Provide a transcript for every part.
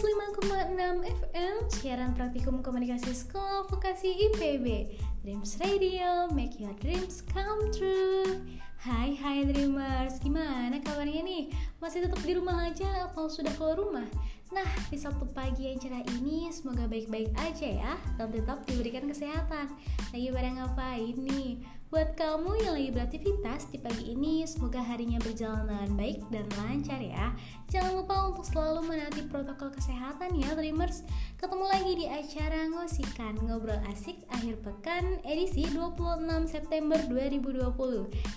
105,6 FM Siaran Praktikum Komunikasi Sekolah Vokasi IPB Dreams Radio, make your dreams come true Hai hai Dreamers, gimana kabarnya nih? Masih tetap di rumah aja atau sudah keluar rumah? Nah, di Sabtu pagi yang cerah ini semoga baik-baik aja ya dan tetap diberikan kesehatan. Lagi pada ngapain nih? Buat kamu yang lagi beraktivitas di pagi ini, semoga harinya berjalan dengan baik dan lancar ya. Jangan lupa untuk selalu menaati protokol kesehatan ya, Dreamers. Ketemu lagi di acara Ngosikan, Ngobrol Asik Akhir Pekan edisi 26 September 2020.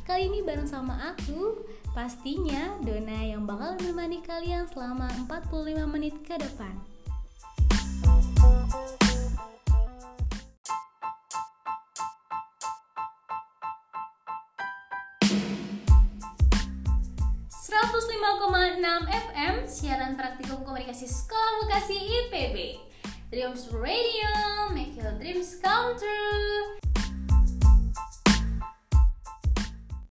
Kali ini bareng sama aku, pastinya Dona yang bakal menemani kalian selama 45 menit ke depan. 105,6 FM Siaran Praktikum Komunikasi Sekolah Vokasi IPB Dreams Radio, make your dreams come true.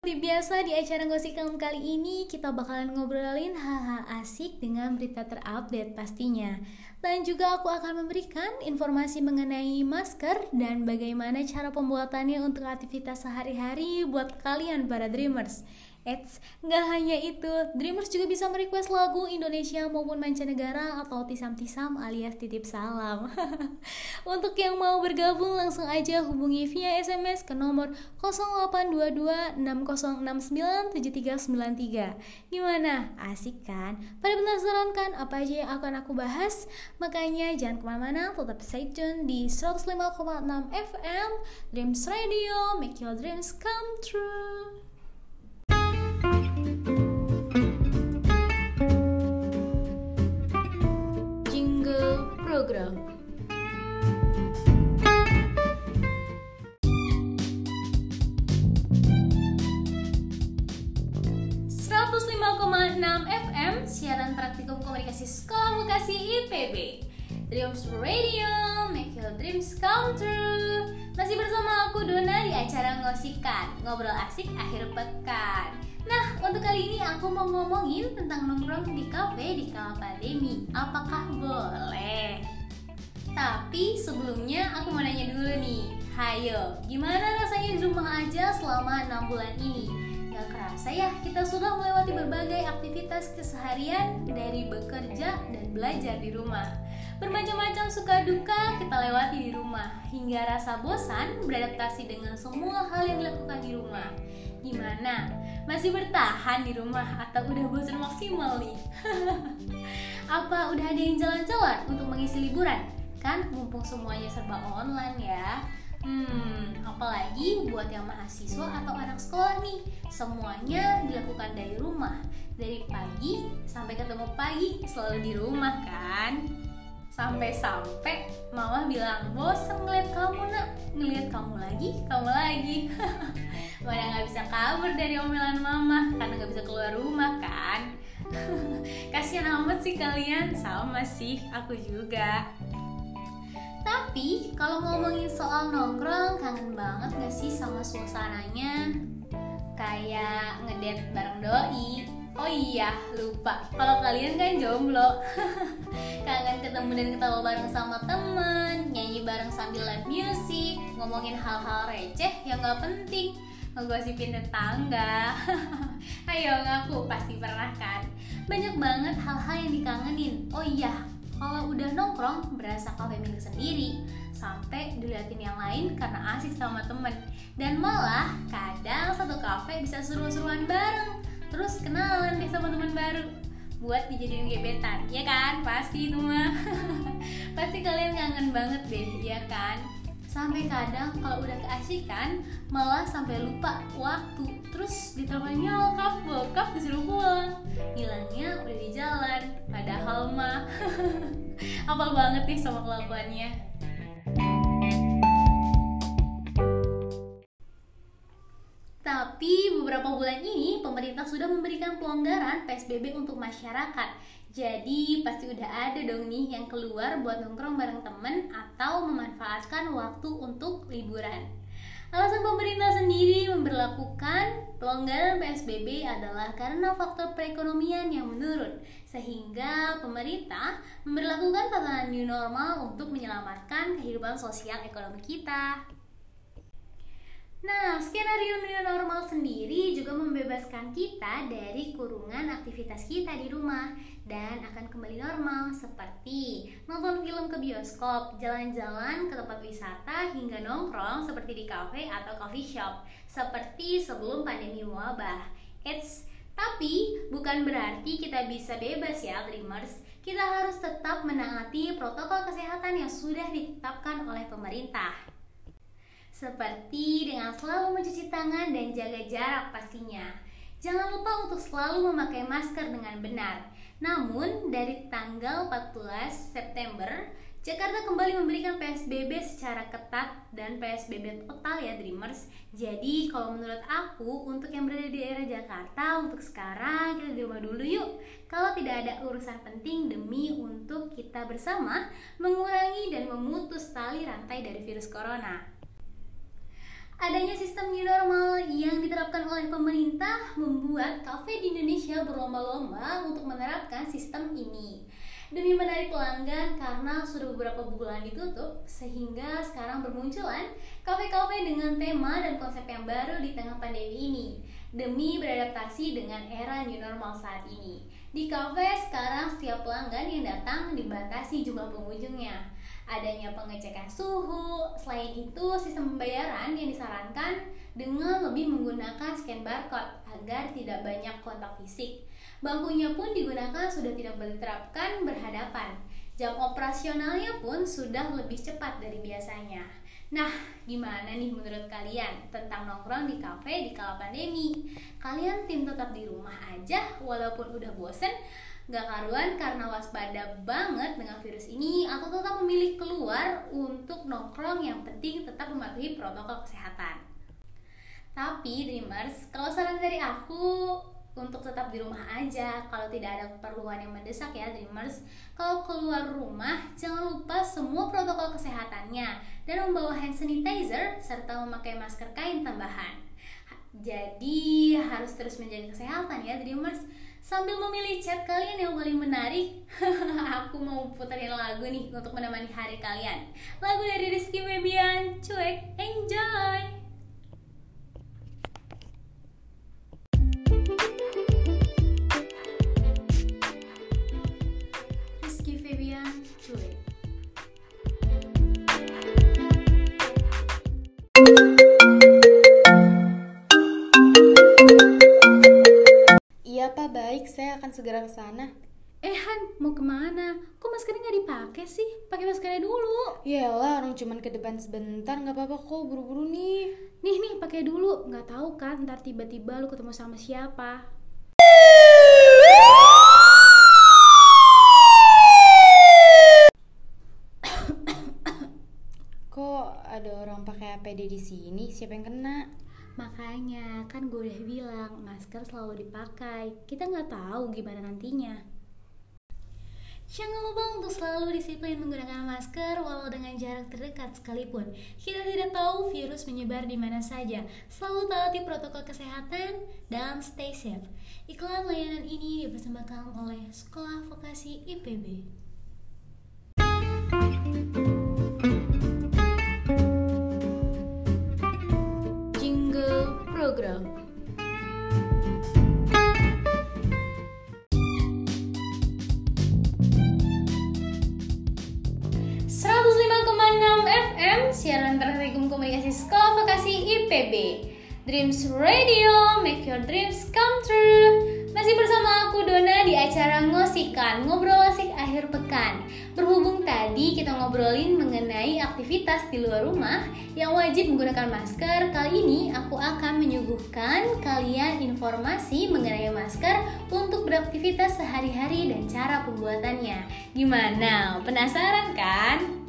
Seperti biasa di acara Gosikam kali ini kita bakalan ngobrolin hal-hal asik dengan berita terupdate pastinya. Dan juga aku akan memberikan informasi mengenai masker dan bagaimana cara pembuatannya untuk aktivitas sehari-hari buat kalian para dreamers Eits, nggak hanya itu, Dreamers juga bisa merequest lagu Indonesia maupun mancanegara atau tisam-tisam alias titip salam. Untuk yang mau bergabung langsung aja hubungi via SMS ke nomor 082260697393. Gimana? Asik kan? Pada penasaran kan apa aja yang akan aku bahas? Makanya jangan ke mana-mana, tetap stay tune di 105,6 FM Dreams Radio, make your dreams come true. Komunikasi Sekolah Vokasi IPB Dreams Radio, make your dreams come true Masih bersama aku Dona di acara Ngosikan Ngobrol asik akhir pekan Nah, untuk kali ini aku mau ngomongin tentang nongkrong di kafe di kala pandemi. Apakah boleh? Tapi sebelumnya aku mau nanya dulu nih. Hayo, gimana rasanya di rumah aja selama 6 bulan ini? Gak kerasa ya, kita sudah melewati berbagai aktivitas keseharian dari bekerja dan belajar di rumah. Bermacam-macam suka duka kita lewati di rumah, hingga rasa bosan beradaptasi dengan semua hal yang dilakukan di rumah. Gimana? Masih bertahan di rumah atau udah bosan maksimal nih? Apa udah ada yang jalan-jalan untuk mengisi liburan? Kan mumpung semuanya serba online ya. Hmm, apalagi buat yang mahasiswa atau anak sekolah nih, semuanya dilakukan dari rumah. Dari pagi sampai ketemu pagi selalu di rumah kan? sampai-sampai mama bilang bosan ngeliat kamu nak. Ngeliat kamu lagi? Kamu lagi. Mana nggak bisa kabur dari omelan mama karena nggak bisa keluar rumah kan? Kasihan amat sih kalian. Sama sih aku juga tapi kalau ngomongin soal nongkrong kangen banget gak sih sama suasananya kayak ngedet bareng doi Oh iya, lupa. Kalau kalian kan jomblo, kangen ketemu dan ketawa bareng sama temen, nyanyi bareng sambil live music, ngomongin hal-hal receh yang gak penting, ngegosipin tetangga. Ayo ngaku, pasti pernah kan? Banyak banget hal-hal yang dikangenin. Oh iya, kalau udah nongkrong berasa kafe milik sendiri. Sampai diliatin yang lain karena asik sama temen. Dan malah kadang satu kafe bisa seru-seruan bareng. Terus kenalan deh sama teman baru. Buat dijadiin gebetan ya kan? Pasti itu mah. Pasti kalian kangen banget deh ya kan? Sampai kadang kalau udah keasikan malah sampai lupa waktu terus ditelepon nyokap bokap disuruh pulang hilangnya udah di jalan padahal mah apal banget nih sama kelakuannya Tapi beberapa bulan ini pemerintah sudah memberikan pelonggaran PSBB untuk masyarakat. Jadi pasti udah ada dong nih yang keluar buat nongkrong bareng temen atau memanfaatkan waktu untuk liburan. Alasan pemerintah sendiri memperlakukan pelonggaran PSBB adalah karena faktor perekonomian yang menurun, sehingga pemerintah memperlakukan tatanan new normal untuk menyelamatkan kehidupan sosial ekonomi kita. Nah, skenario new normal sendiri juga membebaskan kita dari kurungan aktivitas kita di rumah dan akan kembali normal seperti nonton film ke bioskop, jalan-jalan ke tempat wisata hingga nongkrong seperti di cafe atau coffee shop seperti sebelum pandemi wabah. It's tapi bukan berarti kita bisa bebas ya, Dreamers. Kita harus tetap menaati protokol kesehatan yang sudah ditetapkan oleh pemerintah seperti dengan selalu mencuci tangan dan jaga jarak pastinya. Jangan lupa untuk selalu memakai masker dengan benar. Namun, dari tanggal 14 September, Jakarta kembali memberikan PSBB secara ketat dan PSBB total ya Dreamers. Jadi kalau menurut aku untuk yang berada di daerah Jakarta untuk sekarang kita di rumah dulu yuk. Kalau tidak ada urusan penting demi untuk kita bersama mengurangi dan memutus tali rantai dari virus corona. Adanya sistem new normal yang diterapkan oleh pemerintah membuat kafe di Indonesia berlomba-lomba untuk menerapkan sistem ini. Demi menarik pelanggan karena sudah beberapa bulan ditutup, sehingga sekarang bermunculan kafe-kafe dengan tema dan konsep yang baru di tengah pandemi ini. Demi beradaptasi dengan era new normal saat ini. Di kafe sekarang setiap pelanggan yang datang dibatasi jumlah pengunjungnya adanya pengecekan suhu. Selain itu, sistem pembayaran yang disarankan dengan lebih menggunakan scan barcode agar tidak banyak kontak fisik. Bangkunya pun digunakan sudah tidak diterapkan berhadapan. Jam operasionalnya pun sudah lebih cepat dari biasanya. Nah, gimana nih menurut kalian tentang nongkrong di kafe di kala pandemi? Kalian tim tetap di rumah aja walaupun udah bosen Gak karuan karena waspada banget dengan virus ini, aku tetap memilih keluar untuk nongkrong yang penting tetap mematuhi protokol kesehatan. Tapi Dreamers, kalau saran dari aku untuk tetap di rumah aja kalau tidak ada keperluan yang mendesak ya Dreamers. Kalau keluar rumah, jangan lupa semua protokol kesehatannya dan membawa hand sanitizer serta memakai masker kain tambahan. Jadi harus terus menjaga kesehatan ya Dreamers Sambil memilih chat kalian yang paling menarik, aku mau puterin lagu nih untuk menemani hari kalian. Lagu dari Rizky Febian, cuek, enjoy! Rizky Pak, baik. Saya akan segera ke sana. Eh Han, mau ke mana? Kok maskernya nggak dipakai sih? Pakai maskernya dulu. Yalah, orang cuman ke depan sebentar, nggak apa-apa kok. Buru-buru nih. Nih nih, pakai dulu. Nggak tahu kan, ntar tiba-tiba lu ketemu sama siapa. Kok ada orang pakai APD di sini? Siapa yang kena? Makanya kan gue udah bilang masker selalu dipakai. Kita nggak tahu gimana nantinya. Jangan lupa untuk selalu disiplin menggunakan masker walau dengan jarak terdekat sekalipun. Kita tidak tahu virus menyebar di mana saja. Selalu taati protokol kesehatan dan stay safe. Iklan layanan ini dipersembahkan oleh Sekolah Vokasi IPB. Program. FM siaran praktikum komunikasi sekolah vokasi IPB Dreams Radio make your dreams come true masih bersama aku Dona di acara Ngosikan, ngobrol asik akhir pekan. Berhubung tadi kita ngobrolin mengenai aktivitas di luar rumah yang wajib menggunakan masker, kali ini aku akan menyuguhkan kalian informasi mengenai masker untuk beraktivitas sehari-hari dan cara pembuatannya. Gimana? Penasaran kan?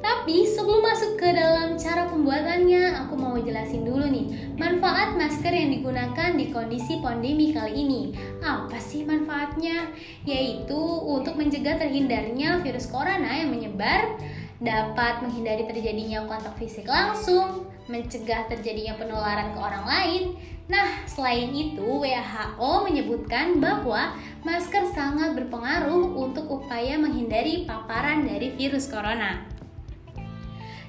Tapi sebelum masuk ke dalam cara pembuatannya, aku mau jelasin dulu nih manfaat masker yang digunakan di kondisi pandemi kali ini. Apa sih manfaatnya? Yaitu untuk mencegah terhindarnya virus corona yang menyebar, dapat menghindari terjadinya kontak fisik langsung, mencegah terjadinya penularan ke orang lain. Nah, selain itu, WHO menyebutkan bahwa masker sangat berpengaruh untuk upaya menghindari paparan dari virus corona.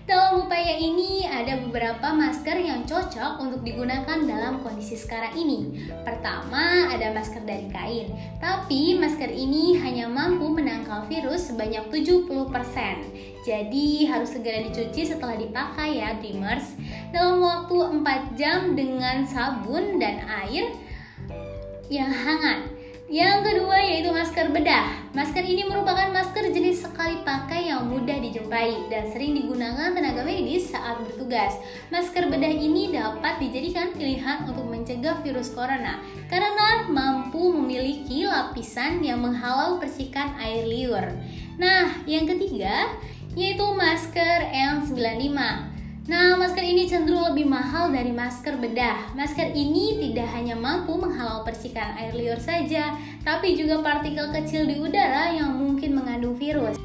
Dalam upaya ini ada beberapa masker yang cocok untuk digunakan dalam kondisi sekarang ini. Pertama, ada masker dari kain. Tapi masker ini hanya mampu menangkal virus sebanyak 70%. Jadi harus segera dicuci setelah dipakai ya Dreamers. Dalam waktu 4 jam dengan sabun dan air yang hangat. Yang kedua yaitu masker bedah. Masker ini merupakan masker jenis sekali pakai yang mudah dijumpai dan sering digunakan tenaga medis saat bertugas. Masker bedah ini dapat dijadikan pilihan untuk mencegah virus corona karena mampu memiliki lapisan yang menghalau percikan air liur. Nah, yang ketiga yaitu masker N95. Nah, masker ini cenderung lebih mahal dari masker bedah. Masker ini tidak hanya mampu menghalau percikan air liur saja, tapi juga partikel kecil di udara yang mungkin mengandung virus.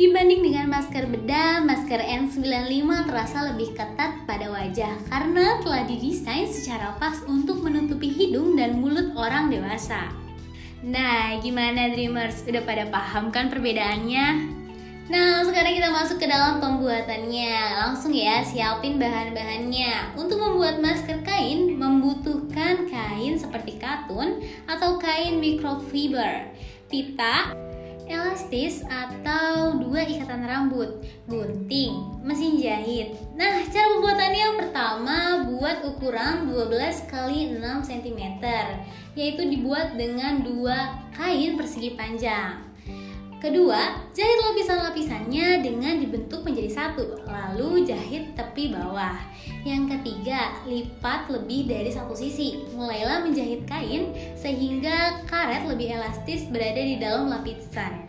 Dibanding dengan masker bedah, masker N95 terasa lebih ketat pada wajah karena telah didesain secara pas untuk menutupi hidung dan mulut orang dewasa. Nah, gimana Dreamers? Udah pada paham kan perbedaannya? Nah, sekarang kita masuk ke dalam pembuatannya. Langsung ya, siapin bahan-bahannya. Untuk membuat masker kain, membutuhkan kain seperti katun atau kain microfiber, pita, elastis atau dua ikatan rambut, gunting, mesin jahit. Nah, cara pembuatannya yang pertama buat ukuran 12 x 6 cm, yaitu dibuat dengan dua kain persegi panjang. Kedua, jahit lapisan-lapisannya dengan dibentuk menjadi satu, lalu jahit tepi bawah. Yang ketiga, lipat lebih dari satu sisi. Mulailah menjahit kain sehingga karet lebih elastis berada di dalam lapisan.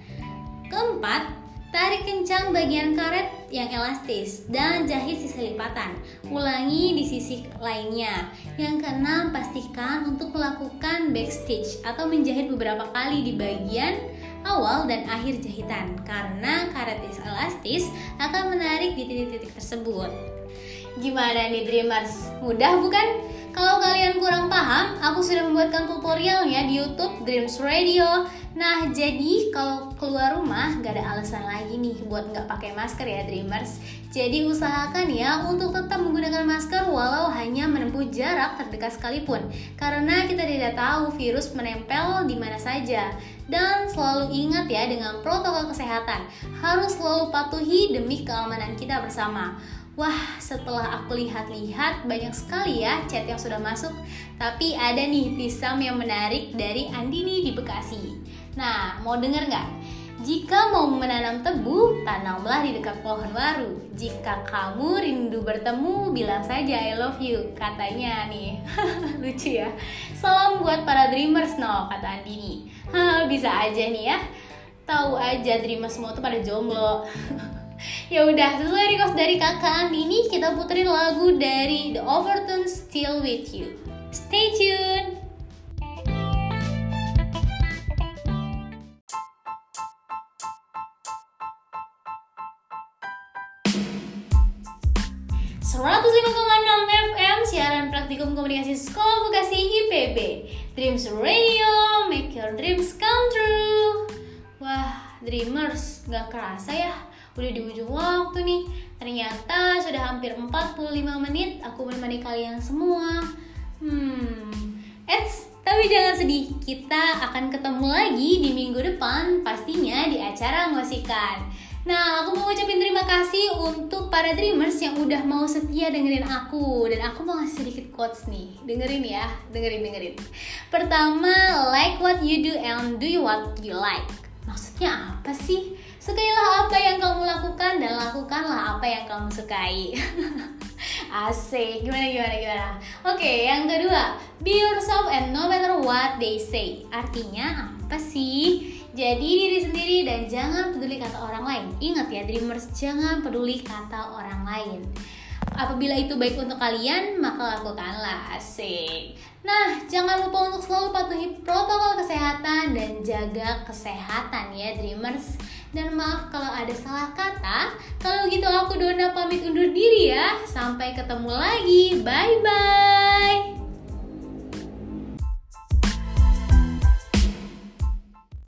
Keempat, Tarik kencang bagian karet yang elastis dan jahit sisa lipatan. Ulangi di sisi lainnya. Yang keenam, pastikan untuk melakukan backstitch atau menjahit beberapa kali di bagian awal dan akhir jahitan karena karet elastis akan menarik di titik-titik tersebut. Gimana nih Dreamers? Mudah bukan? Kalau kalian kurang paham, aku sudah membuatkan tutorialnya di YouTube Dreams Radio Nah, jadi kalau keluar rumah gak ada alasan lagi nih buat nggak pakai masker ya Dreamers. Jadi usahakan ya untuk tetap menggunakan masker walau hanya menempuh jarak terdekat sekalipun. Karena kita tidak tahu virus menempel di mana saja. Dan selalu ingat ya dengan protokol kesehatan. Harus selalu patuhi demi keamanan kita bersama. Wah, setelah aku lihat-lihat banyak sekali ya chat yang sudah masuk. Tapi ada nih pisam yang menarik dari Andini di Bekasi. Nah, mau denger nggak? Jika mau menanam tebu, tanamlah di dekat pohon waru. Jika kamu rindu bertemu, bilang saja I love you. Katanya nih, lucu ya. Salam buat para dreamers, no, kata Andini. Bisa aja nih ya. Tahu aja dreamers semua tuh pada jomblo. ya udah, sesuai request dari kakak Andini, kita puterin lagu dari The Overtones Still With You. Stay tuned! 105,6 FM siaran praktikum komunikasi Sekolah Vokasi IPB Dreams Radio, make your dreams come true. Wah, Dreamers, gak kerasa ya. Udah di ujung waktu nih. Ternyata sudah hampir 45 menit aku menemani kalian semua. Hmm, Eits, tapi jangan sedih, kita akan ketemu lagi di minggu depan pastinya di acara ngosikan. Nah, aku mau ucapin terima kasih untuk para dreamers yang udah mau setia dengerin aku. Dan aku mau ngasih sedikit quotes nih. Dengerin ya, dengerin, dengerin. Pertama, like what you do and do what you like. Maksudnya apa sih? Sukailah apa yang kamu lakukan dan lakukanlah apa yang kamu sukai. Asik, gimana gimana gimana? Oke, yang kedua. Be yourself and no matter what they say. Artinya apa sih? Jadi diri sendiri dan jangan peduli kata orang lain. Ingat ya Dreamers, jangan peduli kata orang lain. Apabila itu baik untuk kalian, maka lakukanlah. Asik. Nah, jangan lupa untuk selalu patuhi protokol kesehatan dan jaga kesehatan ya Dreamers. Dan maaf kalau ada salah kata. Kalau gitu aku Dona pamit undur diri ya. Sampai ketemu lagi. Bye bye.